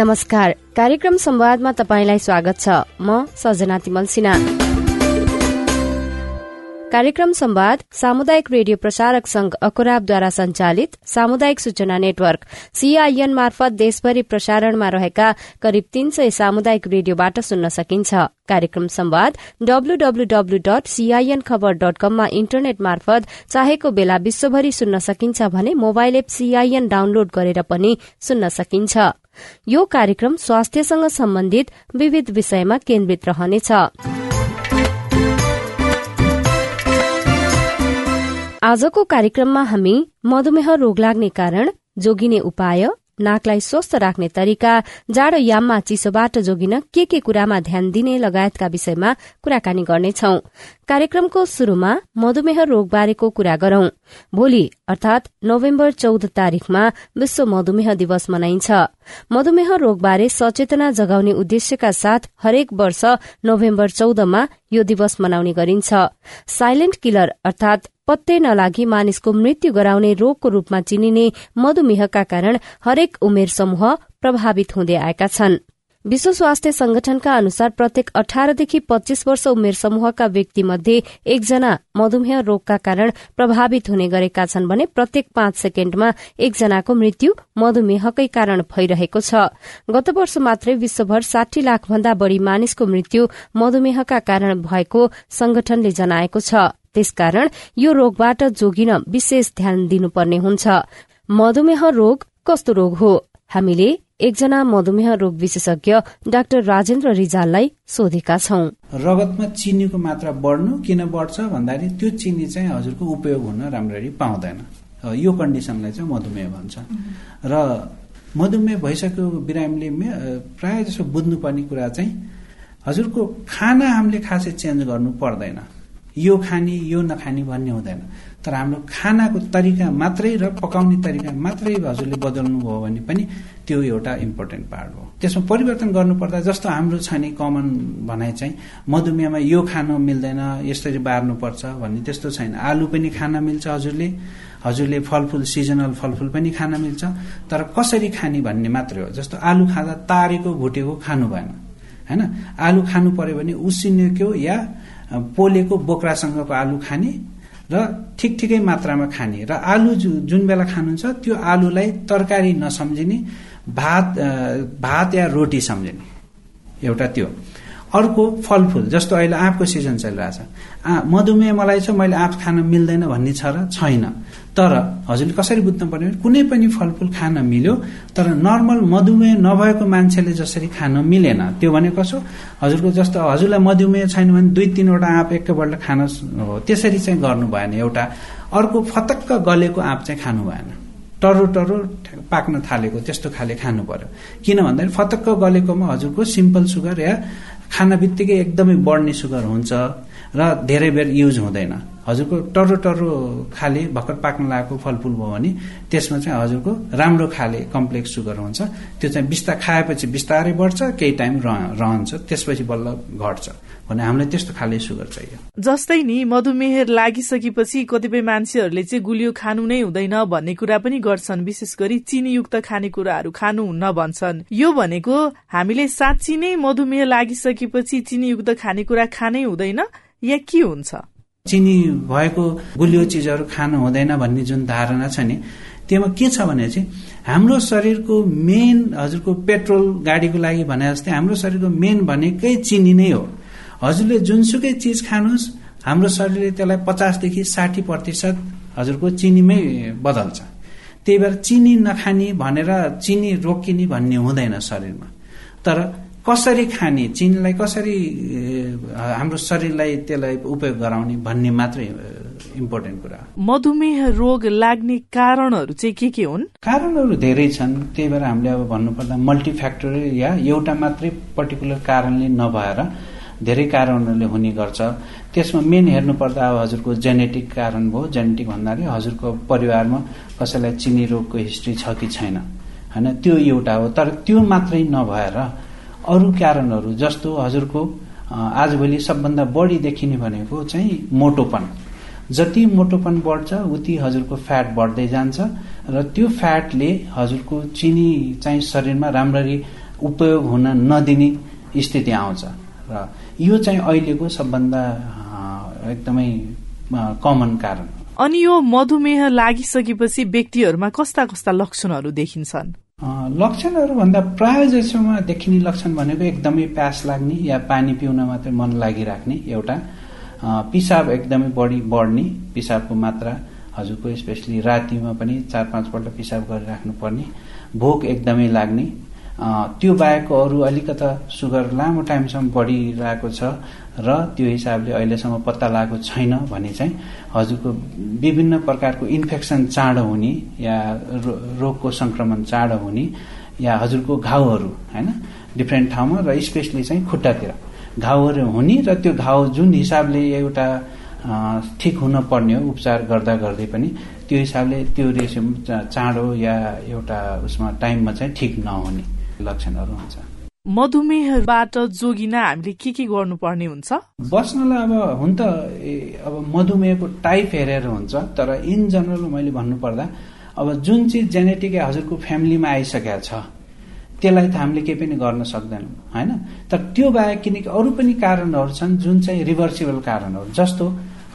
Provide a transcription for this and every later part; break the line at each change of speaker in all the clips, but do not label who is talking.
नमस्कार। कार्यक्रम संवादमा तपाईँलाई स्वागत छ। म सजना तिमल सिन्हा। कार्यक्रम संवाद सामुदायिक रेडियो प्रसारक संघ अकुराबद्वारा संचालित सामुदायिक सूचना नेटवर्क सीआईएन मार्फत देशभरि प्रसारणमा रहेका करिब तीन सय सामुदायिक रेडियोबाट सुन्न सकिन्छ। कार्यक्रम संवाद डब्लूडब्लूडब्लू डट सीआईएन खबर डट कममा इन्टरनेट मार्फत चाहेको बेला विश्वभरि सुन्न सकिन्छ भने मोबाइल एप सीआईएन डाउनलोड गरेर पनि सुन्न सकिन्छ। यो कार्यक्रम स्वास्थ्यसँग सम्बन्धित विविध विषयमा केन्द्रित रहनेछ। आजको कार्यक्रममा हामी मधुमेह रोग लाग्ने कारण जोगिने उपाय नाकलाई स्वस्थ राख्ने तरिका जाडो याममा चिसोबाट जोगिन के के कुरामा ध्यान दिने लगायतका विषयमा कुराकानी गर्नेछौ। कार्यक्रमको शुरूमा मधुमेह रोगबारेको कुरा गरौं। भोलि अर्थात नोभेम्बर चौध तारीकमा विश्व मधुमेह दिवस मनाइन्छ। मधुमेह रोगबारे सचेतना जगाउने उद्देश्यका साथ हरेक वर्ष नोभेम्बर चौधमा यो दिवस मनाउने गरिन्छ। साइलेन्ट किलर अर्थात पत्ते नलागी मानिसको मृत्यु गराउने रोगको रूपमा चिनिने मधुमेहका कारण हरेक उमेर समूह प्रभावित हुँदै आएका छन्। विश्व स्वास्थ्य संगठनका अनुसार प्रत्येक अठारदेखि पच्चीस वर्ष उमेर समूहका व्यक्ति मध्ये एकजना मधुमेह रोगका कारण प्रभावित हुने गरेका छन् भने प्रत्येक पाँच सेकेण्डमा एकजनाको मृत्यु मधुमेहकै कारण भइरहेको छ। गत वर्ष मात्रै विश्वभर साठी लाख भन्दा बढ़ी मानिसको मृत्यु मधुमेहका कारण भएको संगठनले जनाएको छ। त्यसकारण यो रोगबाट जोगिन विशेष ध्यान दिनुपर्ने हुन्छ। मधुमेह रोग कस्तो रोग हो? हामीले एकजना मधुमेह रोग विशेषज्ञ डाक्टर राजेन्द्र रिजाललाई सोधेका छौं।
रगतमा चिनीको मात्रा बढ्नु किन बढ्छ भन्दाखेरि त्यो चिनी चाहिँ हजुरको उपयोग हुन राम्ररी पाउँदैन। यो कन्डिसनलाई चाहिँ मधुमेह भन्छ। र मधुमेह भइसकेको बिरामीले प्रायः जसो बुझ्नुपर्ने कुरा चाहिँ हजुरको खाना हामीले खासै चेन्ज गर्नु पर्दैन। यो खाने यो नखाने भन्ने हुँदैन। तर हाम्रो खानाको तरिका मात्रै र पकाउने तरिका मात्रै हजुरले बदल्नु भयो भने पनि त्यो एउटा इम्पोर्टेन्ट पार्ट हो। त्यसमा परिवर्तन गर्नुपर्दा जस्तो हाम्रो छ नि कमन भनाइ चाहिँ मधुमेहमा यो खान मिल्दैन यसरी बार्नुपर्छ भन्ने त्यस्तो छैन। आलु पनि खान मिल्छ हजुरले हजुरले फलफुल सिजनल फलफुल पनि खान मिल्छ। तर कसरी खाने भन्ने मात्रै हो। जस्तो आलु खाँदा तारेको भुटेको खानु भएन होइन आलु खानु पर्यो भने उसिनेको या पोलेको बोक्रासँगको आलु खाने र ठिक ठिकै मात्रामा खाने र आलु जुन बेला खानुहुन्छ त्यो आलुलाई तरकारी नसम्झिने भात भात या रोटी सम्झिने। एउटा त्यो। अर्को फलफुल जस्तो अहिले आँपको सिजन चलिरहेछ। मधुमेह मलाई छ मैले आँप खान मिल्दैन भन्ने छ र छैन। तर हजुरले कसरी बुझ्नु पर्ने कुनै पनि फलफुल खान मिल्यो तर नर्मल मधुमेह नभएको मान्छेले जसरी खान मिलेन। त्यो भने कसो? हजुरको जस्तो हजुरलाई मधुमेह छैन भने दुई तिनवटा आँप एकैपल्ट खान हो त्यसरी चाहिँ गर्नु भएन एउटा। अर्को फतक्क गलेको आँप चाहिँ खानु भएन। टर्रो टर्रो पाक्न थालेको त्यस्तो खाले खानु पर्यो। किन भन्दाखेरि फतक्क गलेकोमा हजुरको सिम्पल सुगर या खाना बित्तिकै एकदमै बढ्ने सुगर हुन्छ। र धेरै बेर युज हुँदैन। हजुरको टर्रो टर्रो खाले भर्खर पाक्न लागेको फलफुल भयो भने त्यसमा चाहिँ हजुरको राम्रो खाले कम्प्लेक्स सुगर हुन्छ। त्यो चाहिँ बिस्ता खाएपछि बिस्तारै बढ्छ केही टाइम रहन्छ। त्यसपछि बल्ल घट्छ। भने हामीलाई त्यस्तो खाले सुगर चाहियो।
जस्तै नि मधुमेह लागिसकेपछि कतिपय मान्छेहरूले चाहिँ गुलियो खानु नै हुँदैन भन्ने कुरा पनि गर्छन्। विशेष गरी चिनीयुक्त खानेकुराहरू खानुहुन्न भन्छन्। यो भनेको हामीले साँच्ची नै मधुमेह लागिसकेपछि चिनीयुक्त खानेकुरा खानै हुँदैन या के हुन्छ?
चिनी भएको गुलियो चिजहरू खानु हुँदैन भन्ने जुन धारणा छ नि त्योमा के छ भने चाहिँ हाम्रो शरीरको मेन हजुरको पेट्रोल गाडीको लागि भने जस्तै हाम्रो शरीरको मेन भनेकै चिनी नै हो। हजुरले जुनसुकै चिज खानुहोस् हाम्रो शरीरले त्यसलाई पचासदेखि साठी प्रतिशत हजुरको चिनीमै बदल्छ। त्यही भएर चिनी नखाने भनेर चिनी रोकिने भन्ने हुँदैन शरीरमा। तर कसरी खाने? चिनीलाई कसरी हाम्रो शरीरलाई त्यसलाई उपयोग गराउने भन्ने मात्रै इम्पोर्टेन्ट कुरा
मधुमेह रोग लाग्ने कारणहरू चाहिँ के के हुन्?
कारणहरू धेरै छन्। त्यही भएर हामीले अब भन्नुपर्दा मल्टिफ्याक्टोरियल या एउटा मात्रै पर्टिकुलर कारणले नभएर धेरै कारणहरूले हुने गर्छ। त्यसमा मेन हेर्नुपर्दा अब हजुरको जेनेटिक कारण भयो। जेनेटिक भन्दाखेरि हजुरको परिवारमा कसैलाई चिनी रोगको हिस्ट्री छ कि छैन। होइन त्यो एउटा हो। तर त्यो मात्रै नभएर अरू कारणहरू जस्तो हजुरको आजभोलि सबभन्दा बढी देखिने भनेको चाहिँ मोटोपन। जति मोटोपन बढ्छ उति हजुरको फ्याट बढ्दै जान्छ र त्यो फ्याटले हजुरको चिनी चाहिँ शरीरमा राम्ररी उपयोग हुन नदिने स्थिति आउँछ। र यो चाहिँ अहिलेको सबभन्दा एकदमै कमन कारण
अनि यो मधुमेह लागिसकेपछि व्यक्तिहरूमा कस्ता कस्ता लक्षणहरू देखिन्छन्?
लक्षणहरू भन्दा प्राय जसोमा देखिने लक्षण भनेको एकदमै प्यास लाग्ने या पानी पिउन मात्रै मन लागिराख्ने एउटा पिसाब एकदमै बढी बढ्ने पिसाबको मात्रा। हजुरको स्पेसली रातिमा पनि चार पाँचपल्ट पिसाब गरिराख्नु पर्ने भोक एकदमै लाग्ने। त्यो बाहेकको अरू अलिकता सुगर लामो टाइमसम्म बढिरहेको छ। र त्यो हिसाबले अहिलेसम्म पत्ता लागेको छैन भने चाहिँ हजुरको विभिन्न प्रकारको इन्फेक्सन चाँडो हुने या रोगको संक्रमण चाँडो हुने या हजुरको घाउहरू होइन डिफ्रेन्ट ठाउँमा र स्पेसली चाहिँ खुट्टातिर। घाउहरू हुने र त्यो घाउ जुन हिसाबले एउटा ठिक हुन पर्ने हो उपचार गर्दा गर्दै पनि त्यो हिसाबले त्यो रेसियो चाँडो या एउटा उसमा टाइममा चाहिँ ठिक नहुने लक्षणहरू हुन्छ।
मधुमेहबाट जोगिन हामीले के के गर्नुपर्ने हुन्छ?
बस्नलाई अब हुन त अब मधुमेहको टाइप हेरेर हुन्छ तर इन जनरल मैले भन्नुपर्दा अब जुन चिज जेनेटिक हजुरको फ्यामिलीमा आइसकेको छ त्यसलाई त हामीले केही पनि गर्न सक्दैनौँ होइन? तर त्यो बाहेक किनकि अरू पनि कारणहरू छन् जुन चाहिँ रिभर्सिबल कारणहरू जस्तो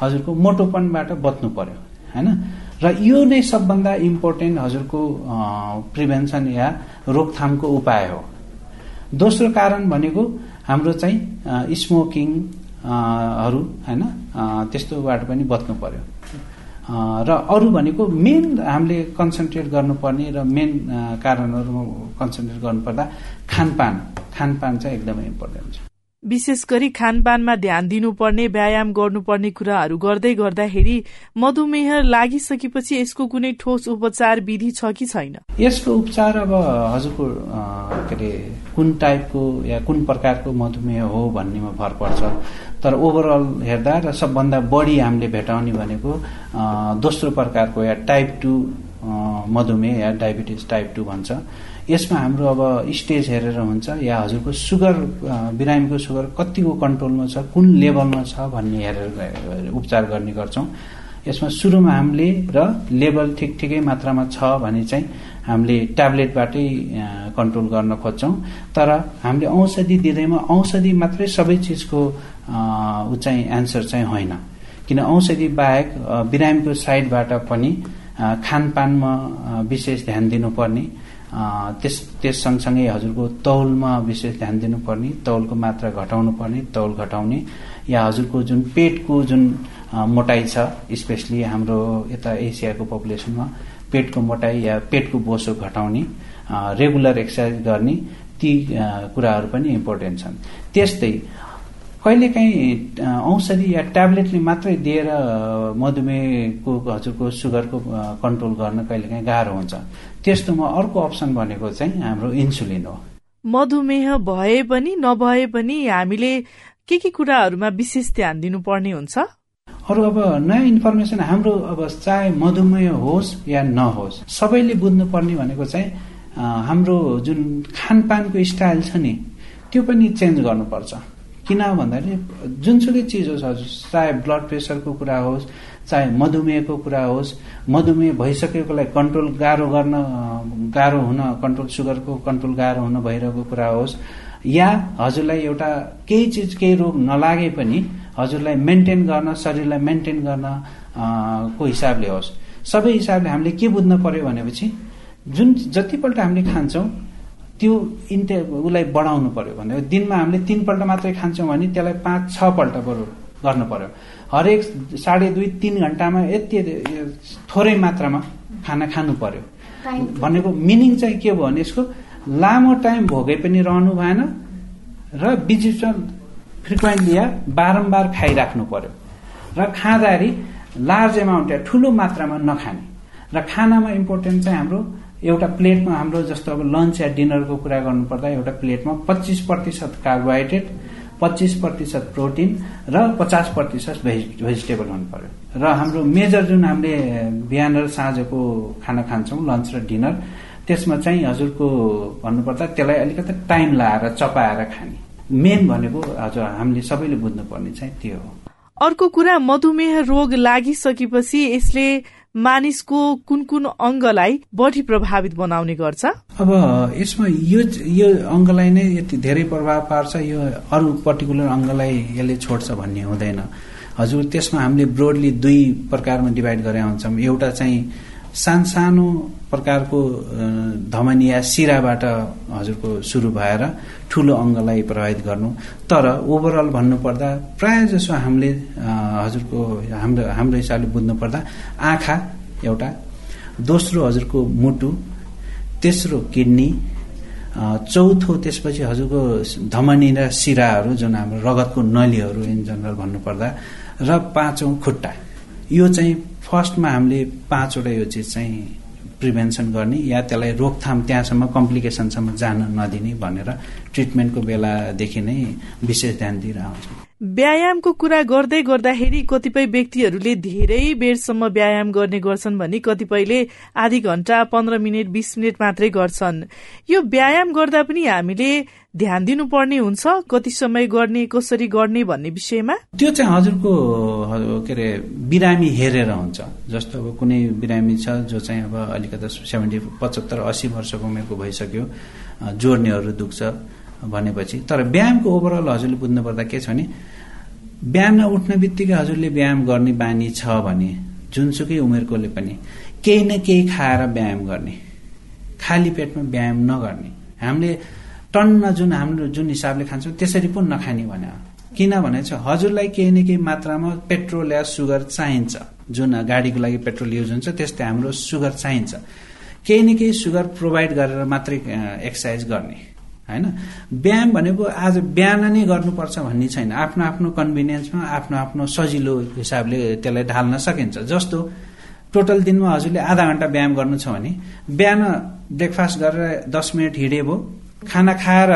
हजुरको मोटोपनबाट बच्नु पर्यो होइन? र यो नै सबभन्दा इम्पोर्टेन्ट हजुरको प्रिभेन्सन या रोकथामको उपाय हो। दोस्रो कारण भनेको हाम्रो चाहिँ स्मोकिङहरू होइन त्यस्तोबाट पनि बच्नु पर्यो। र अरू भनेको मेन हामीले कन्सन्ट्रेट गर्नुपर्ने र मेन कारणहरू कन्सन्ट्रेट गर्नुपर्दा खानपान। खानपान चाहिँ एकदमै इम्पोर्टेन्ट छ
विशेष गरी खानपानमा ध्यान दिनुपर्ने व्यायाम गर्नुपर्ने कुराहरू गर्दै गर्दाखेरि मधुमेह लागिसकेपछि यसको कुनै ठोस उपचार विधि छ कि छैन?
यसको उपचार अब हजुरको के अरे कुन टाइपको या कुन प्रकारको मधुमेह हो भन्नेमा भर पर्छ। तर ओभरअल हेर्दा र सबभन्दा बढी हामीले भेटाउने भनेको दोस्रो प्रकारको या टाइप टू मधुमेह या डायबिटिज टाइप टू भन्छ। यसमा हाम्रो अब स्टेज हेरेर हुन्छ या हजुरको सुगर बिरामीको सुगर कतिको कन्ट्रोलमा छ कुन लेभलमा छ भन्ने हेरेर उपचार गर्ने गर्छौँ। यसमा सुरुमा हामीले र लेभल ठिक ठिकै मात्रामा छ भने चाहिँ हामीले ट्याब्लेटबाटै कन्ट्रोल गर्न खोज्छौँ। तर हामीले औषधि दिँदैमा औषधि मात्रै सबै चिजको ऊ चाहिँ एन्सर चाहिँ होइन। किन औषधि बाहेक बिरामीको साइडबाट पनि खानपानमा विशेष ध्यान दिनुपर्ने। त्यस त्यस सँगसँगै हजुरको तौलमा विशेष ध्यान दिनुपर्ने तौलको मात्रा घटाउनु पर्ने तौल घटाउने या हजुरको जुन पेटको जुन मोटाइ छ स्पेसली हाम्रो यता एसियाको पपुलेसनमा पेटको मोटाइ या पेटको बोसो घटाउने रेगुलर एक्सर्साइज गर्ने ती कुराहरू पनि इम्पोर्टेन्ट छन्। त्यस्तै कहिलेकाहीँ औषधि या ट्याब्लेटले मात्रै दिएर मधुमेहको हजुरको सुगरको कन्ट्रोल गर्न कहिलेकाहीँ गाह्रो हुन्छ। त्यस्तोमा अर्को अप्सन भनेको चाहिँ हाम्रो इन्सुलिन हो।
मधुमेह भए पनि नभए पनि हामीले के के कुराहरूमा विशेष ध्यान दिनुपर्ने हुन्छ?
अरू अब नयाँ इन्फर्मेसन हाम्रो अब चाहे मधुमेह होस् या नहोस् सबैले बुझ्नुपर्ने भनेको चाहिँ हाम्रो जुन खानपानको स्टाइल छ नि त्यो पनि चेन्ज गर्नुपर्छ। किन भन्दाखेरि जुनसुकै चिज होस् हजुर चाहे ब्लड प्रेसरको कुरा होस् चाहे मधुमेहको कुरा होस् मधुमेह भइसकेकोलाई कन्ट्रोल गाह्रो गर्न गाह्रो हुन कन्ट्रोल सुगरको कन्ट्रोल गाह्रो हुन भइरहेको कुरा होस् या हजुरलाई एउटा केही चिज केही रोग नलागे पनि हजुरलाई मेन्टेन गर्न शरीरलाई मेन्टेन गर्न को हिसाबले होस्। सबै हिसाबले हामीले के बुझ्न पर्यो भनेपछि जुन जतिपल्ट हामीले खान्छौँ त्यो इन्टे उसलाई बढाउनु पर्यो भने दिनमा हामीले तिनपल्ट मात्रै खान्छौँ भने त्यसलाई पाँच छपल्ट बरु गर्नु पर्यो। हरेक साढे दुई तिन घन्टामा यति थोरै मात्रामा खाना खानु पर्यो। भनेको मिनिङ चाहिँ के भयो भने यसको लामो टाइम भोगै पनि रहनु भएन र बिचमा फ्रिक्वेन्टली या बारम्बार खाइराख्नु पर्यो। र खाँदाखेरि लार्ज एमाउन्ट या ठुलो मात्रामा नखाने। र खानामा इम्पोर्टेन्ट चाहिँ हाम्रो एउटा प्लेटमा हाम्रो जस्तो अब लन्च या डिनरको कुरा गर्नुपर्दा एउटा प्लेटमा पच्चिस प्रतिशत कार्बोहाइड्रेट पच्चिस प्रतिशत प्रोटिन र पचास प्रतिशत भेज भेजिटेबल हुनु पर्यो र हाम्रो मेजर जुन हामीले बिहान र साँझको खाना खान्छौँ लन्च र डिनर त्यसमा चाहिँ हजुरको भन्नुपर्दा त्यसलाई अलिकति टाइम लाएर चपाएर खाने। मेन भनेको हजुर हामीले सबैले बुझ्नुपर्ने चाहिँ त्यो हो।
अर्को कुरा मधुमेह रोग लागिसकेपछि यसले मानिसको कुन कुन अङ्गलाई बढी प्रभावित बनाउने गर्छ?
अब यसमा यो यो अङ्गलाई नै यति धेरै प्रभाव पार्छ यो अरू पर्टिकुलर अङ्गलाई यसले छोड्छ भन्ने हुँदैन। हजुर त्यसमा हामीले ब्रोडली दुई प्रकारमा डिभाइड गरेका हुन्छौँ। एउटा चाहिँ सानसानो प्रकारको धमनी या सिराबाट हजुरको सुरु भएर ठुलो अङ्गलाई प्रभावित गर्नु। तर ओभरअल भन्नुपर्दा प्राय जसो हामीले हजुरको हाम्रो हाम्रो हिसाबले बुझ्नुपर्दा आँखा एउटा दोस्रो हजुरको मुटु तेस्रो किडनी चौथो त्यसपछि हजुरको धमनी र सिराहरू जुन हाम्रो रगतको नलीहरू इन जनरल भन्नुपर्दा र पाँचौँ खुट्टा। यो चाहिँ फर्स्टमा हामीले पाँचवटा यो चिज चाहिँ प्रिभेन्सन गर्ने या त्यसलाई रोकथाम त्यहाँसम्म कम्प्लिकेसनसम्म जान नदिने भनेर ट्रिटमेन्टको बेलादेखि नै विशेष ध्यान दिइरहन्छौँ।
व्यायामको कुरा गर्दै गर्दाखेरि कतिपय व्यक्तिहरूले धेरै बेरसम्म व्यायाम गर्ने गर्छन् भने कतिपयले आधी घण्टा पन्ध्र मिनट बिस मिनट मात्रै गर्छन्। यो व्यायाम गर्दा पनि हामीले ध्यान दिनुपर्ने हुन्छ कति समय गर्ने कसरी गर्ने भन्ने विषयमा?
त्यो चाहिँ हजुरको के अरे बिरामी हेरेर हुन्छ। जस्तो अब कुनै बिरामी छ जो चाहिँ अब अलिकति सेभेन्टी पचहत्तर अस्सी वर्षको उमेरको भइसक्यो जोड्नेहरू दुख्छ। भनेपछि। तर व्यायामको ओभरअल हजुरले बुझ्नुपर्दा के छ भने बिहान उठ्ने बित्तिकै हजुरले व्यायाम गर्ने बानी छ भने जुनसुकै उमेरकोले पनि केही न केही खाएर व्यायाम गर्ने खाली पेटमा व्यायाम नगर्ने। हामीले टन्न जुन हाम्रो जुन हिसाबले खान्छौँ त्यसरी पो नखाने भने किनभने चाहिँ हजुरलाई केही न केही मात्रामा पेट्रोल या सुगर चाहिन्छ। जुन गाडीको लागि पेट्रोल युज हुन्छ त्यस्तै हाम्रो सुगर चाहिन्छ। केही न केही सुगर प्रोभाइड गरेर मात्रै एक्सर्साइज गर्ने। होइन? व्यायाम भनेको आज बिहान नै गर्नुपर्छ भन्ने छैन। आफ्नो आफ्नो कन्भिनियन्समा आफ्नो आफ्नो सजिलो हिसाबले त्यसलाई ढाल्न सकिन्छ। जस्तो टोटल दिनमा हजुरले आधा घन्टा व्यायाम गर्नु छ भने बिहान ब्रेकफास्ट गरेर दस मिनट हिँडे भयो खाना खाएर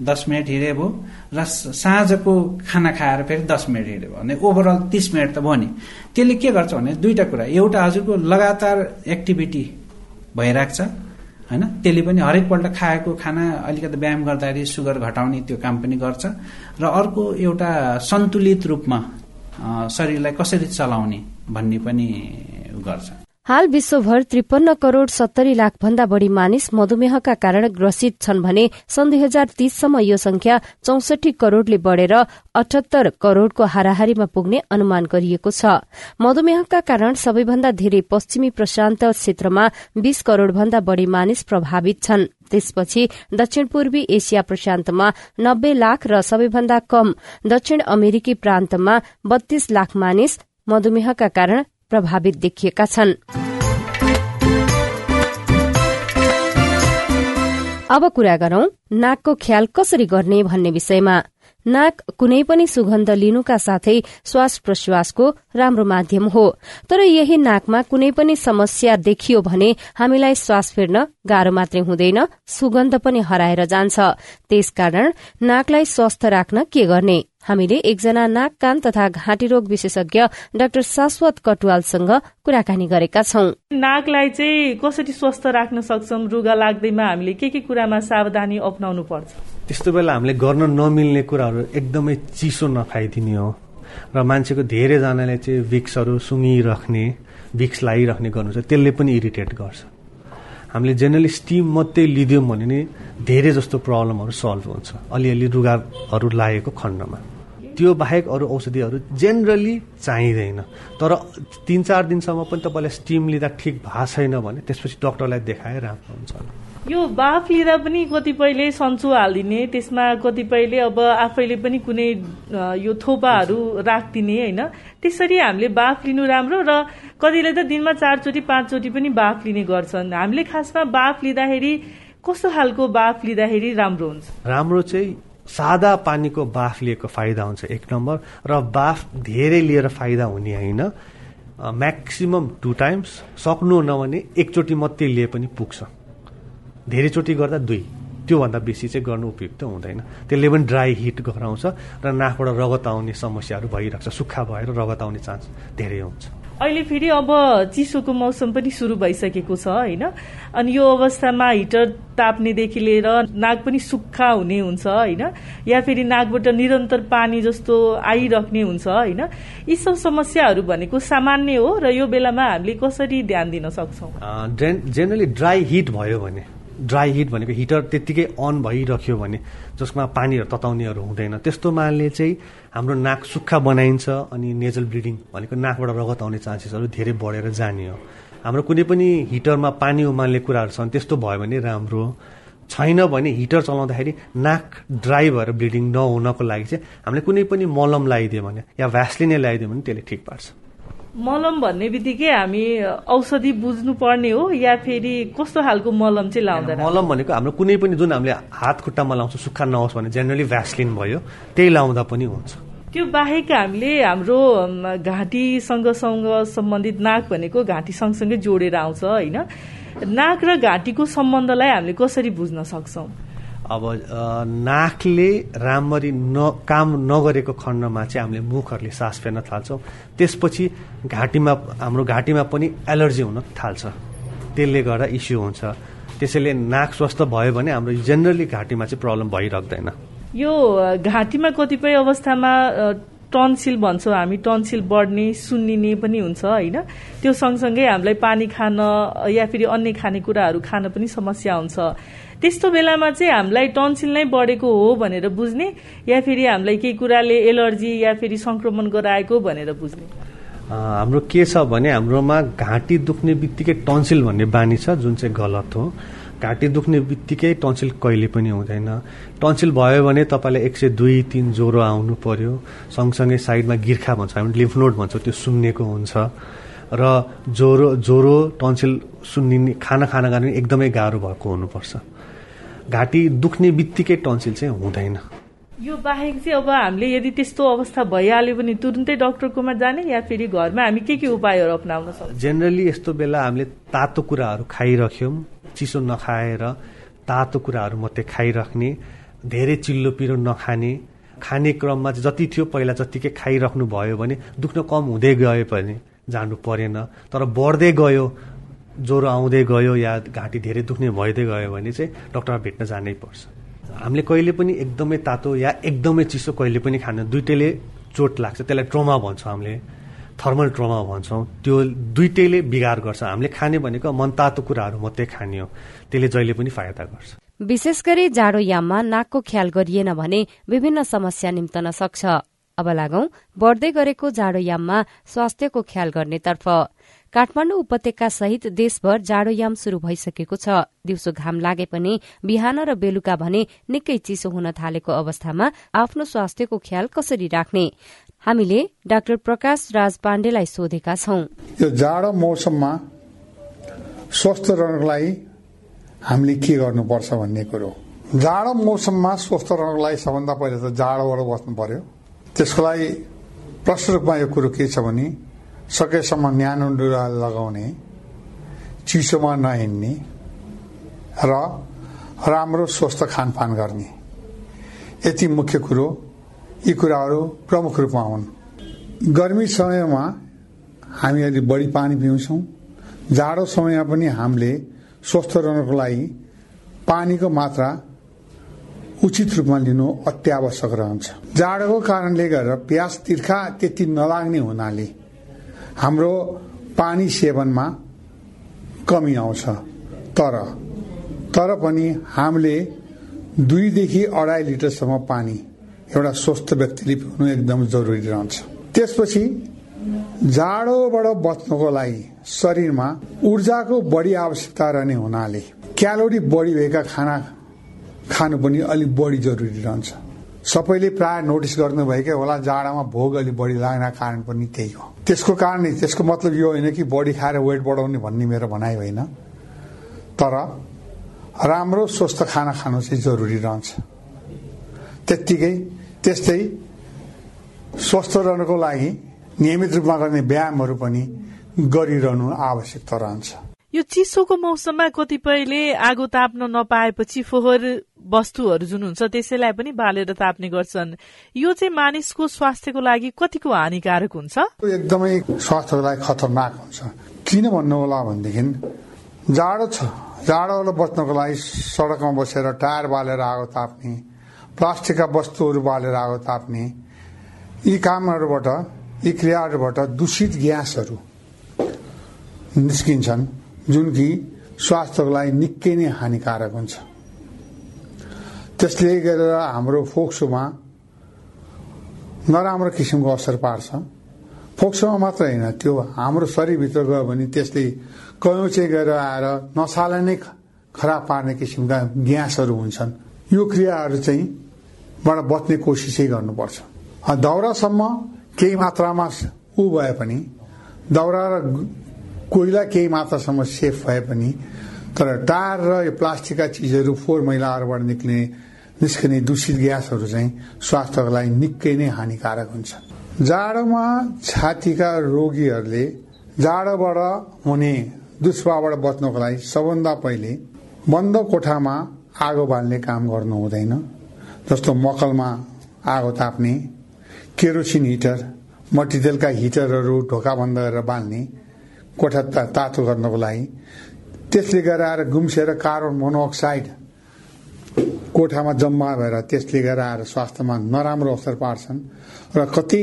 दस मिनट हिँडे भयो र साँझको खाना खाएर फेरि दस मिनट हिँडे भयो भने ओभरअल तिस मिनट त भयो नि। त्यसले के गर्छ भने दुईवटा कुरा। एउटा हजुरको लगातार एक्टिभिटी भइरहेको छ। होइन? त्यसले पनि हरेकपल्ट खाएको खाना अलिकति व्यायाम गर्दाखेरि सुगर घटाउने त्यो काम पनि गर्छ। र अर्को एउटा सन्तुलित रूपमा शरीरलाई कसरी चलाउने भन्ने पनि गर्छ।
हाल विश्वभर त्रिपन्न करोड़ सत्तरी लाख भन्दा बढ़ी मानिस मधुमेहका कारण ग्रसित छन् भने सन् दुई हजार तीससम्म यो संख्या चौसठी करोड़ले बढ़ेर अठहत्तर करोड़को हाराहारीमा पुग्ने अनुमान गरिएको छ। मधुमेहका कारण सबैभन्दा धेरै पश्चिमी प्रशान्त क्षेत्रमा बीस करोड़ भन्दा बढ़ी मानिस प्रभावित छन्। त्यसपछि दक्षिण पूर्वी एसिया प्रशान्तमा नब्बे लाख र सबैभन्दा कम दक्षिण अमेरिकी प्रान्तमा बत्तीस लाख मानिस मधुमेहका कारण प्रभावित देखिएका छन्। अब कुरा गरौं नाकको ख्याल कसरी गर्ने भन्ने विषयमा। नाक कुनै पनि सुगन्ध लिनुका साथै श्वास प्रश्वासको राम्रो माध्यम हो। तर यही नाकमा कुनै पनि समस्या देखियो भने हामीलाई श्वास फेर्न गाह्रो मात्रै हुँदैन सुगन्ध पनि हराएर जान्छ। त्यसकारण नाकलाई स्वस्थ राख्न के गर्ने? हामीले एकजना नाक कान तथा घाँटी रोग विशेषज्ञ डाक्टर शाश्वत कटुवालसँग कुराकानी गरेका छौं।
नाकलाई चाहिँ कसरी स्वस्थ राख्न सक्छौँ रुगा लाग्दैमा हामीले के के कुरामा सावधानी अप्नाउनु पर्छ?
त्यस्तो बेला हामीले गर्न नमिल्ने कुराहरू एकदमै चिसो नखाइदिने हो। र मान्छेको धेरैजनाले चाहिँ भिक्सहरू सुँगिराख्ने भिक्स लगाइराख्ने गर्नु छ त्यसले पनि इरिटेट गर्छ। हामीले जेनरली स्टिम मात्रै लिदियौँ भने नि धेरै जस्तो प्रब्लमहरू सल्भ हुन्छ। अलिअलि रुगाहरू लागेको खण्डमा। त्यो बाहेक अरू औषधिहरू जेनरली चाहिँदैन। तर तिन चार दिनसम्म पनि तपाईँलाई स्टिम लिँदा ठिक भएको छैन भने त्यसपछि डक्टरलाई देखाए राम्रो हुन्छ
यो बाफ लिँदा पनि कतिपयले सन्चो हालिदिने त्यसमा कतिपयले अब आफैले पनि कुनै यो थोपाहरू राखिदिने होइन? त्यसरी हामीले बाफ लिनु राम्रो र कतिले त दिनमा चारचोटि पाँचचोटि पनि बाफ लिने गर्छन्। हामीले खासमा बाफ लिँदाखेरि कस्तो खालको बाफ लिँदाखेरि राम्रो हुन्छ?
राम्रो चाहिँ सादा पानीको बाफ लिएको फाइदा हुन्छ एक नम्बर र बाफ धेरै लिएर फाइदा हुने होइन। म्याक्सिमम् टु टाइम्स सक्नु नभने एकचोटि मात्रै लिए पनि पुग्छ। धेरैचोटि गर्दा दुई। त्योभन्दा बेसी चाहिँ गर्नु उपयुक्त हुँदैन। त्यसले पनि ड्राई हिट गराउँछ र नाकबाट रगत आउने समस्याहरू भइरहेको छ। सुक्खा भएर रगत आउने चान्स धेरै हुन्छ।
अहिले फेरि अब चिसोको मौसम पनि सुरु भइसकेको छ होइन? अनि यो अवस्थामा हिटर ताप्नेदेखि लिएर नाक पनि सुक्खा हुने हुन्छ होइन? या फेरि नाकबाट निरन्तर पानी जस्तो आइरहने हुन्छ होइन? यी सब समस्याहरू भनेको सामान्य हो र यो बेलामा हामीले कसरी ध्यान दिन सक्छौँ?
जेनरली ड्राई हिट भयो भने ड्राई हिट भनेको हिटर त्यत्तिकै अन भइरह्यो भने जसमा पानीहरू तताउनेहरू हुँदैन। त्यस्तोमाले चाहिँ हाम्रो नाक सुक्खा बनाइन्छ अनि नेजल ब्लिडिङ भनेको नाकबाट रगत आउने चान्सेसहरू धेरै बढेर जाने हो। हाम्रो कुनै पनि हिटरमा पानी उमाल्ने कुराहरू छन् त्यस्तो भयो भने राम्रो। छैन भने हिटर चलाउँदाखेरि नाक ड्राई भएर ब्लिडिङ नहुनको लागि चाहिँ हामीले कुनै पनि मलम लगाइदियो भने या भ्यासलिनै लगाइदियो भने त्यसले ठिक पार्छ।
मलम भन्ने बित्तिकै हामी औषधि बुझ्नु पर्ने हो या फेरि कस्तो खालको मलम चाहिँ लाउँदैन?
मलम भनेको हाम्रो कुनै पनि जुन हामीले हात खुट्टामा लाउँछौँ सुक्खा नहोस् भने जेनरली भ्यासलिन भयो त्यही लाउँदा पनि हुन्छ।
त्यो बाहेक हामीले हाम्रो घाँटीसँग सम्बन्धित नाक भनेको घाँटी सँगसँगै जोडेर आउँछ होइन? नाक र घाँटीको सम्बन्धलाई हामीले कसरी बुझ्न सक्छौँ?
अब नाकले राम्ररी न काम नगरेको खण्डमा चाहिँ हामीले मुखहरूले सास फेर्न थाल्छौँ। त्यसपछि घाँटीमा हाम्रो घाँटीमा पनि एलर्जी हुन थाल्छ। त्यसले गर्दा इस्यु हुन्छ। त्यसैले नाक स्वस्थ भयो भने हाम्रो जेनरली घाँटीमा चाहिँ प्रब्लम भइरहँदैन।
यो घाँटीमा कतिपय अवस्थामा टन्सिल भन्छौँ हामी टन्सिल बढ्ने सुन्निने पनि हुन्छ होइन? त्यो सँगसँगै हामीलाई पानी खान या फेरि अन्य खानेकुराहरू खान पनि समस्या हुन्छ। त्यस्तो बेलामा चाहिँ हामीलाई टन्सिल नै बढेको हो भनेर बुझ्ने या फेरि हामीलाई केही कुराले एलर्जी या फेरि संक्रमण गराएको भनेर बुझ्ने?
हाम्रो के छ भने हाम्रोमा घाँटी दुख्ने बित्तिकै टन्सिल भन्ने बानी छ जुन चाहिँ गलत हो। घाँटी दुख्ने बित्तिकै टन्सिल कहिले पनि हुँदैन। टन्सिल भयो भने तपाईँलाई एक सय दुई तिन ज्वरो आउनु पर्यो। सँगसँगै साइडमा गिर्खा भन्छ हामी लिम्फनोड भन्छौँ त्यो सुन्नेको हुन्छ। र ज्वरो ज्वरो टन्सिल सुन्निने खाना खाना खाने एकदमै गाह्रो भएको हुनुपर्छ। घाँटी दुख्ने बित्तिकै टन्सिल चाहिँ हुँदैन।
यो बाहेक चाहिँ अब हामीले यदि त्यस्तो अवस्था भइहाल्यो भने तुरुन्तै डक्टरकोमा जाने या फेरि घरमा हामी के के उपायहरू अप्नाउन सक्छौँ?
जेनरली यस्तो बेला हामीले तातो कुराहरू खाइराख्यौँ चिसो नखाएर तातो कुराहरू मात्रै खाइराख्ने धेरै चिल्लो पिरो नखाने खाने क्रममा जति थियो पहिला जतिकै खाइराख्नु भयो भने दुख्न कम हुँदै गयो भने जानु परेन। तर बढ्दै गयो ज्वरो आउँदै गयो या घाँटी धेरै दुख्ने भइदिए गयो भने चाहिँ डक्टरमा भेट्न जानै पर्छ। हामीले कहिले पनि एकदमै तातो या एकदमै चिसो कहिले पनि खानु दुइटैले चोट लाग्छ। त्यसलाई ट्रोमा भन्छौँ हामीले। थर्मल ट्रोमा भन्छौँ। त्यो दुइटैले बिगार गर्छ। हामीले खाने भनेको मन तातो कुराहरू मात्रै खाने हो। त्यसले जहिले पनि फाइदा गर्छ।
विशेष गरी जाडो याममा नाकको ख्याल गरिएन भने विभिन्न समस्या निम्तन सक्छ। अब लागौं बढ्दै गरेको जाडो याममा स्वास्थ्यको ख्याल गर्नेतर्फ। काठमाडौँ उपत्यका सहित देशभर जाडोयाम शुरू भइसकेको छ। दिउँसो घाम लागे पनि बिहान र बेलुका भने निकै चिसो हुन थालेको अवस्थामा आफ्नो स्वास्थ्यको ख्याल कसरी राख्ने? हामीले डाक्टर प्रकाश राज पाण्डेलाई सोधेका छौं।
यो जाडो मौसममा स्वस्थ रहनको लागि हामीले के गर्नुपर्छ भन्ने कुरो जाडो मौसममा स्वस्थ रहनको लागि सबभन्दा पहिले त जाडोबाट बस्नु पर्यो। त्यसको लागि प्रष्ट रूपमा यो कुरो के छ भने सकेसम्म न्यानो डुरा लगाउने चिसोमा नहिँड्ने र राम्रो स्वस्थ खानपान गर्ने। यति मुख्य कुरो यी कुराहरू प्रमुख रूपमा हुन्। गर्मी समयमा हामी यदि बढी पानी पिउँछौँ जाडो समयमा पनि हामीले स्वस्थ रहनको लागि पानीको मात्रा उचित रूपमा लिनु अत्यावश्यक रहन्छ। जाडोको कारणले गर्दा प्यास तिर्खा त्यति नलाग्ने हुनाले हाम्रो पानी सेवनमा कमी आउँछ। तर तर पनि हामीले दुईदेखि अढाई लिटरसम्म पानी एउटा स्वस्थ व्यक्तिले पिउनु एकदम जरुरी रहन्छ। त्यसपछि जाडोबाट बच्नको लागि शरीरमा ऊर्जाको बढी आवश्यकता रहने हुनाले क्यालोरी बढी भएका खाना खानु पनि अलिक बढी जरुरी रहन्छ। सबैले प्राय नोटिस गर्नुभएकै होला जाडामा भोग अलिक बढी लाग्ने कारण पनि त्यही हो। त्यसको कारण त्यसको मतलब यो होइन कि बडी खाएर वेट बढाउने भन्ने मेरो भनाइ होइन। तर राम्रो स्वस्थ खाना खानु चाहिँ जरुरी रहन्छ। त्यत्तिकै त्यस्तै स्वस्थ रहनको लागि नियमित रूपमा गर्ने व्यायामहरू पनि गरिरहनु आवश्यकता रहन्छ।
यो चिसोको मौसममा कतिपयले आगो ताप्न नपाएपछि फोहोर वस्तुहरू जुन हुन्छ त्यसैलाई पनि बालेर ताप्ने गर्छन्। यो चाहिँ मानिसको स्वास्थ्यको लागि कतिको हानिकारक हुन्छ?
एकदमै स्वास्थ्यको लागि खतरनाक हुन्छ। किन भन्नु होला भनेदेखि जाडो छ। जाडोबाट बच्नको लागि सडकमा बसेर टायर बालेर आगो ताप्ने प्लास्टिकका वस्तुहरू बालेर आगो ताप्ने यी कामहरूबाट यी क्रियाहरूबाट दूषित ग्यासहरू निस्किन्छन्। जुन कि स्वास्थ्यको लागि निकै नै हानिकारक हुन्छ। त्यसले गरेर हाम्रो फोक्सोमा नराम्रो किसिमको असर पार्छ। फोक्सोमा मात्र होइन त्यो हाम्रो शरीरभित्र गयो भने त्यसले कयौँ चाहिँ गएर आएर नसालाई नै खराब पार्ने किसिमका ग्यासहरू हुन्छन्। यो क्रियाहरू चाहिँ बाट बच्ने कोसिसै गर्नुपर्छ। दाउरासम्म केही मात्रामा ऊ भए पनि दाउरा र कोइला केही मात्रासम्म सेफ भए पनि तर टायर र यो प्लास्टिकका चिजहरू फोहोर मैलाहरूबाट निक्लिने निस्किने दूषित ग्यासहरू चाहिँ स्वास्थ्यको लागि निकै नै हानिकारक हुन्छ। जाडोमा छातीका रोगीहरूले जाडोबाट हुने दुष्प्रभावबाट बच्नको लागि सबभन्दा पहिले बन्द कोठामा आगो बाल्ने काम गर्नु हुँदैन जस्तो मकलमा आगो ताप्ने केरोसिन हिटर मट्टितेलका हिटरहरू ढोका बन्द गरेर बाल्ने कोठा तातो गर्नको लागि। त्यसले गराएर गुम्सेर कार्बन मोनोअक्साइड कोठामा जम्मा भएर त्यसले गराएर स्वास्थ्यमा नराम्रो असर पार्छन् र कति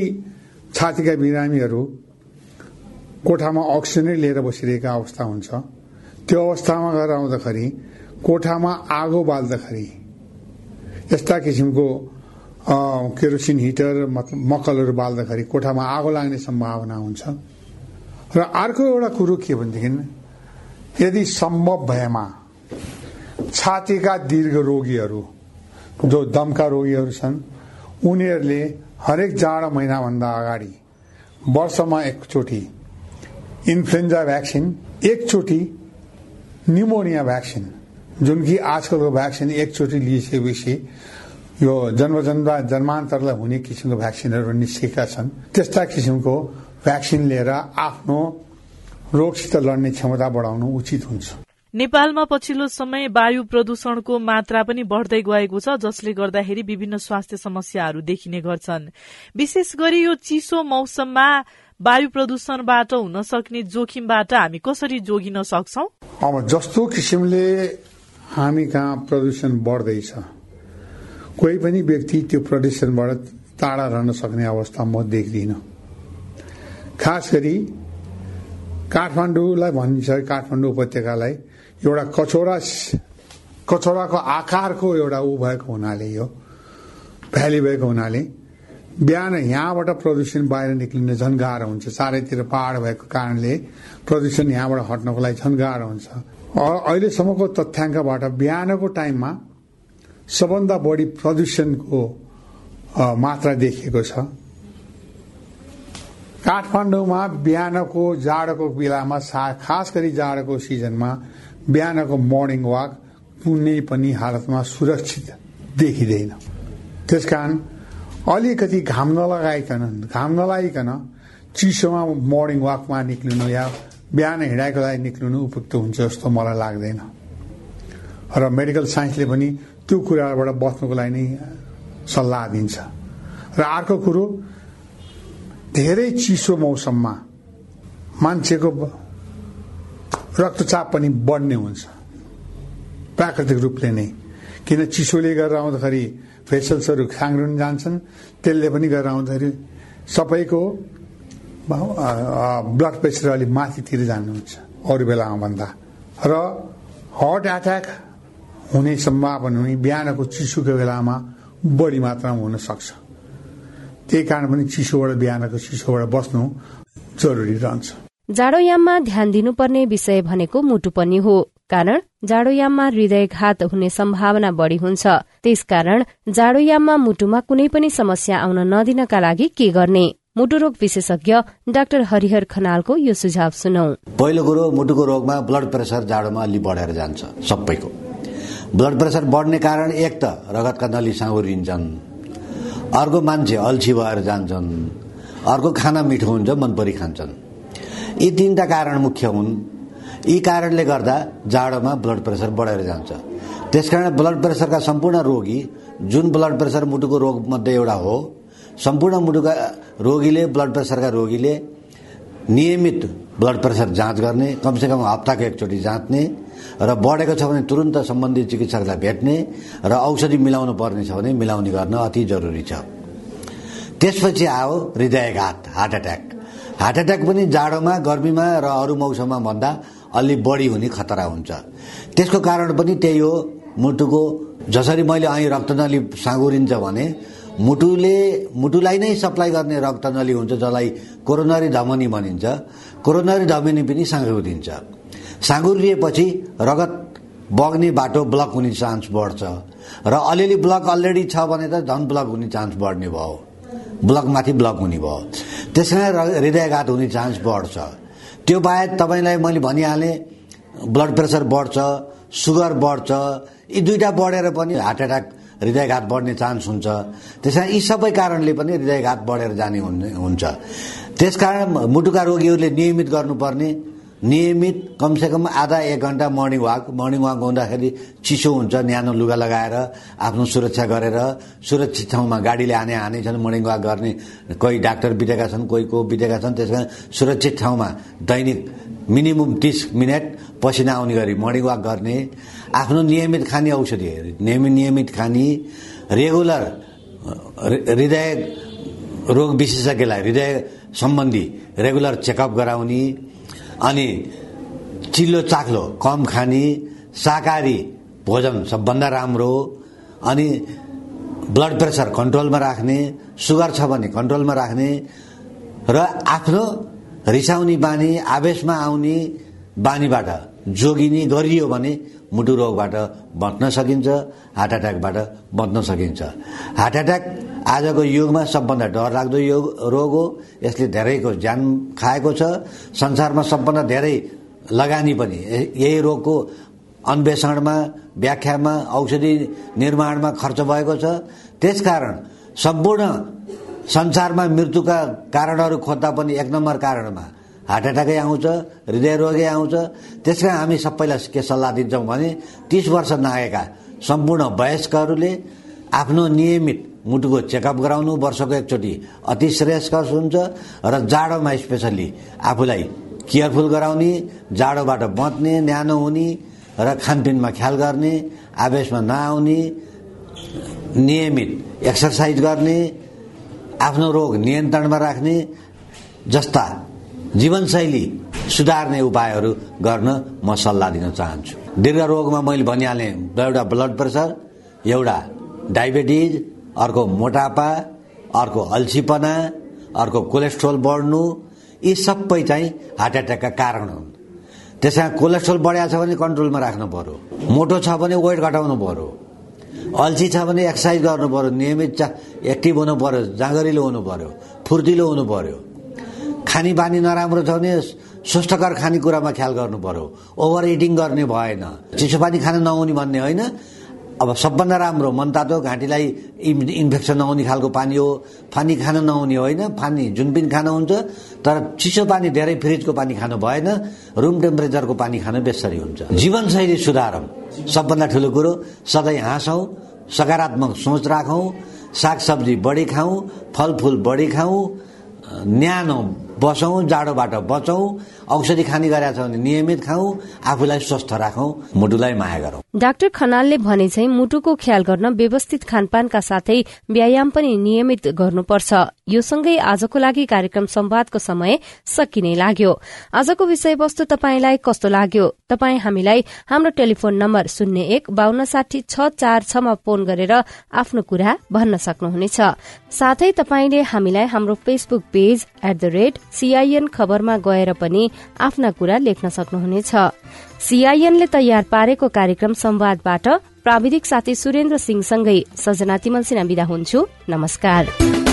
छातीका बिरामीहरू कोठामा अक्सिजनै लिएर बसिरहेका अवस्था हुन्छ। त्यो अवस्थामा गएर आउँदाखेरि कोठामा आगो बाल्दाखेरि यस्ता किसिमको केरोसिन हिटर मकलहरू बाल्दाखेरि कोठामा आगो लाग्ने सम्भावना हुन्छ। र अर्को एउटा कुरो के भनेदेखि यदि सम्भव भएमा छातीका दीर्घ रोगीहरू जो दमका रोगीहरू छन् उनीहरूले हरेक जाडो महिनाभन्दा अगाडि वर्षमा एकचोटि इन्फ्लुएन्जा भ्याक्सिन एकचोटि निमोनिया भ्याक्सिन जुन कि आजकलको भ्याक्सिन एकचोटि लिइसकेपछि यो जन्म जन्म जन्मान्तरलाई हुने किसिमको भ्याक्सिनहरू निस्केका छन्। त्यस्ता किसिमको भ्याक्सिन लिएर आफ्नो रोगसित लड्ने क्षमता बढाउनु उचित हुन्छ।
नेपालमा पछिल्लो समय वायु प्रदूषणको मात्रा पनि बढ़दै गएको छ जसले गर्दाखेरि विभिन्न स्वास्थ्य समस्याहरू देखिने गर्छन्। विशेष गरी यो चिसो मौसममा वायु प्रदूषणबाट हुन सक्ने जोखिमबाट हामी कसरी जोगिन सक्छौ?
अब जस्तो किसिमले हामी कहाँ प्रदूषण बढ्दैछ कोही पनि व्यक्ति त्यो प्रदूषणबाट टाढा रहन सक्ने अवस्था म देख्दिन। खास गरी काठमाडौँलाई भनिन्छ काठमाडौँ उपत्यकालाई। एउटा कचौरा कचौराको आकारको एउटा ऊ भएको हुनाले यो भ्याली भएको हुनाले बिहान यहाँबाट प्रदूषण बाहिर निक्लिन झन् गाह्रो हुन्छ। चारैतिर पहाड भएको कारणले प्रदूषण यहाँबाट हट्नको लागि झन् गाह्रो हुन्छ अहिलेसम्मको तथ्याङ्कबाट बिहानको टाइममा सबभन्दा बढी प्रदूषणको मात्रा देखिएको छ। काठमाडौँमा बिहानको जाडोको बेलामा खास गरी जाडोको सिजनमा बिहानको मर्निङ वाक कुनै पनि हालतमा सुरक्षित देखिँदैन। त्यसकारण अलिकति घाम नलगाइकन घाम नलाइकन चिसोमा मर्निङ वाकमा निक्लिनु या बिहान हिँडाइको लागि निक्लिनु उपयुक्त हुन्छ जस्तो मलाई लाग्दैन। र मेडिकल साइन्सले पनि त्यो कुराबाट बच्नुको लागि नै सल्लाह दिन्छ। र अर्को कुरो धेरै चिसो मौसममा मान्छेको रक्तचाप पनि बढ्ने हुन्छ। प्राकृतिक रूपले नै। किन चिसोले गरेर आउँदाखेरि फेसल्सहरू खाङ्रुन जान्छन् त्यसले पनि गरेर आउँदाखेरि सबैको ब्लड प्रेसर अलिक माथितिर जानुहुन्छ अरू बेलामा भन्दा। र हार्ट एट्याक हुने सम्भावना हुने बिहानको चिसोको बेलामा बढी मात्रामा हुन सक्छ। त्यही कारण पनि चिसोबाट बिहानको चिसोबाट बस्नु जरुरी रहन्छ।
जाडोयाममा ध्यान दिनुपर्ने विषय भनेको मुटु पनि हो। कारण जाडोयाममा हृदयघात हुने सम्भावना बढ़ी हुन्छ। त्यसकारण जाडोयाममा मुटुमा कुनै पनि समस्या आउन नदिनका लागि के गर्ने? मुटु रोग विशेषज्ञ डाक्टर हरिहर खनालको यो सुझाव सुनौ।
पहिलो कुरो मुटुको रोगमा ब्लड प्रेसर जाडोमा अलि बढेर जान्छ सबैको। ब्लड प्रेसर बढ्ने कारण एक त रगतका नली साँगुरिन्छन् अर्को मान्छे अल्छी भएर जान्छन् अर्को खाना मिठो हुन्छ मनपरी खान्छन् यी तिनवटा कारण मुख्य हुन्। यी कारणले गर्दा जाडोमा ब्लड प्रेसर बढेर जान्छ। त्यसकारण ब्लड प्रेसरका सम्पूर्ण रोगी जुन ब्लड प्रेसर मुटुको रोगमध्ये एउटा हो सम्पूर्ण मुटुका रोगीले ब्लड प्रेसरका रोगीले नियमित ब्लड प्रेसर जाँच गर्ने कमसेकम हप्ताको एकचोटि जाँच्ने र बढेको छ भने तुरन्त सम्बन्धित चिकित्सकलाई भेट्ने र औषधि मिलाउनु पर्ने छ भने मिलाउने गर्न अति जरुरी छ। त्यसपछि आयो हृदयघात हार्ट एट्याक हार्ट एट्याक पनि जाडोमा गर्मीमा र अरू मौसममा भन्दा अलि बढी हुने खतरा हुन्छ। त्यसको कारण पनि त्यही हो मुटुको जसरी मैले અહીં रक्तनली साँगुरिन्छ भने मुटुले मुटुलाई नै सप्लाई गर्ने रक्तनली हुन्छ जसलाई कोरोनरी धमनी भनिन्छ। कोरोनरी धमनी पनि साँगुरिन्छ साँगुरिएपछि रगत बग्ने बाटो ब्लक हुने चान्स बढ्छ। र अलिअलि ब्लक अलरेडी छ भने त झन् ब्लक हुने चान्स बढ्ने भयो। ब्लकमाथि ब्लक हुने भयो। त्यस कारण हृदयघात हुने चान्स बढ्छ। त्यो बाहेक तपाईँलाई मैले भनिहालेँ ब्लड प्रेसर बढ्छ सुगर बढ्छ यी दुईवटा बढेर पनि हार्ट एट्याक हृदयघात बढ्ने चान्स हुन्छ। त्यस कारण यी सबै कारणले पनि हृदयघात बढेर जाने हुन्छ। त्यसकारण मुटुका रोगीहरूले नियमित गर्नुपर्ने। नियमित कमसेकम आधा एक घन्टा मर्निङ वाक मर्निङ वाक हुँदाखेरि चिसो हुन्छ न्यानो लुगा लगाएर आफ्नो सुरक्षा गरेर सुरक्षित ठाउँमा गाडीले हाने हाने छन् मर्निङ वाक गर्ने कोही डाक्टर बितेका छन् कोही को बितेका छन् त्यस कारण सुरक्षित ठाउँमा दैनिक मिनिमम तिस मिनट पसिना आउने गरी मर्निङ वाक गर्ने आफ्नो नियमित खाने औषधि नियमित नियमित खाने रेगुलर हृदय रोग विशेषज्ञलाई हृदय सम्बन्धी रेगुलर चेकअप गराउने अनि चिल्लो चाख्लो कम खाने शाकाहारी भोजन सबभन्दा राम्रो अनि ब्लड प्रेसर कन्ट्रोलमा राख्ने सुगर छ भने कन्ट्रोलमा राख्ने र आफ्नो रिसाउने बानी आवेशमा आउने बानीबाट जोगिने गरियो भने मुटु रोगबाट बच्न सकिन्छ हार्ट एट्याकबाट बच्न सकिन्छ। हार्ट एट्याक आजको युगमा सबभन्दा डरलाग्दो योग रोग हो। यसले धेरैको ज्यान खाएको छ। संसारमा सबभन्दा धेरै लगानी पनि। यही रोगको अन्वेषणमा व्याख्यामा औषधि निर्माणमा खर्च भएको छ। त्यसकारण सम्पूर्ण संसारमा मृत्युका कारणहरू खोज्दा पनि एक नम्बर कारणमा। हार्ट एट्याकै आउँछ हृदय रोगै आउँछ। त्यस कारण हामी सबैलाई के सल्लाह दिन्छौँ भने तिस वर्ष नागेका सम्पूर्ण वयस्कहरूले आफ्नो नियमित मुटुको चेकअप गराउनु वर्षको एकचोटि अति श्रेयस्कर हुन्छ र जाडोमा स्पेसल्ली आफूलाई केयरफुल गराउने जाडोबाट बच्ने न्यानो हुने र खानपिनमा ख्याल गर्ने आवेशमा नआउने नियमित एक्सर्साइज गर्ने आफ्नो रोग नियन्त्रणमा राख्ने जस्ता जीवनशैली सुधार्ने उपायहरू गर्न म सल्लाह दिन चाहन्छु। दीर्घ रोगमा मैले भनिहालेँ एउटा ब्लड प्रेसर एउटा डायबिटिज अर्को मोटापा अर्को अल्छीपना अर्को कोलेस्ट्रोल बढ्नु यी सबै चाहिँ हार्ट एट्याकका कारण हुन्। त्यसमा कोलेस्ट्रोल बढिया छ भने कन्ट्रोलमा राख्नु पर्यो। मोटो छ भने वेट घटाउनु पर्यो। अल्छी छ भने एक्सर्साइज गर्नु पर्यो नियमित एक्टिभ हुनु पर्यो जाँगरिलो हुनु पर्यो फुर्तिलो हुनु पर्यो। खाने बानी नराम्रो छ भने स्वस्थकर खानेकुरामा ख्याल गर्नु पर्यो। ओभर इटिङ गर्ने भएन। चिसो पानी खान नहुने भन्ने होइन। अब सबभन्दा राम्रो मनतातो घाँटीलाई इन्फेक्सन नहुने खालको पानी हो। पानी खान नहुने होइन। पानी जुन पनि खानु हुन्छ तर चिसो पानी धेरै फ्रिजको पानी खानु भएन। रुम टेम्परेचरको पानी खानु बेसरी हुन्छ। जीवनशैली सुधारौँ सबभन्दा ठुलो कुरो सधैँ हाँसौँ सकारात्मक सोच राखौँ सागसब्जी बढी खाउँ फलफुल बढी खाउँ न्यानो बसौँ जाडोबाट बचौँ औषधि खाने गरेका छ भने नियमित खाउँ आफूलाई स्वस्थ राखौँ मुटुलाई माया गरौँ।
डाक्टर खनालले भने चाहिँ मुटुको ख्याल गर्न व्यवस्थित खानपानका साथै व्यायाम पनि नियमित गर्नुपर्छ। यो सँगै आजको लागि कार्यक्रम संवादको समय सकिने लाग्यो। आजको विषयवस्तु तपाईँलाई कस्तो लाग्यो? तपाई हामीलाई हाम्रो टेलिफोन नम्बर शून्य एक बान्न साठी छ चार छमा फोन गरेर आफ्नो कुरा भन्न सक्नुहुनेछ। साथै तपाईँले हामीलाई हाम्रो Facebook page at the rate CIN खबरमा गएर पनि आफ्ना कुरा लेख्न सक्नुहुनेछ। सीआईएनले तयार पारेको कार्यक्रम संवादबाट प्राविधिक साथी सुरेन्द्र सिंहसँगै सजना तिमल सिन्हा विदा हुन्छु। नमस्कार।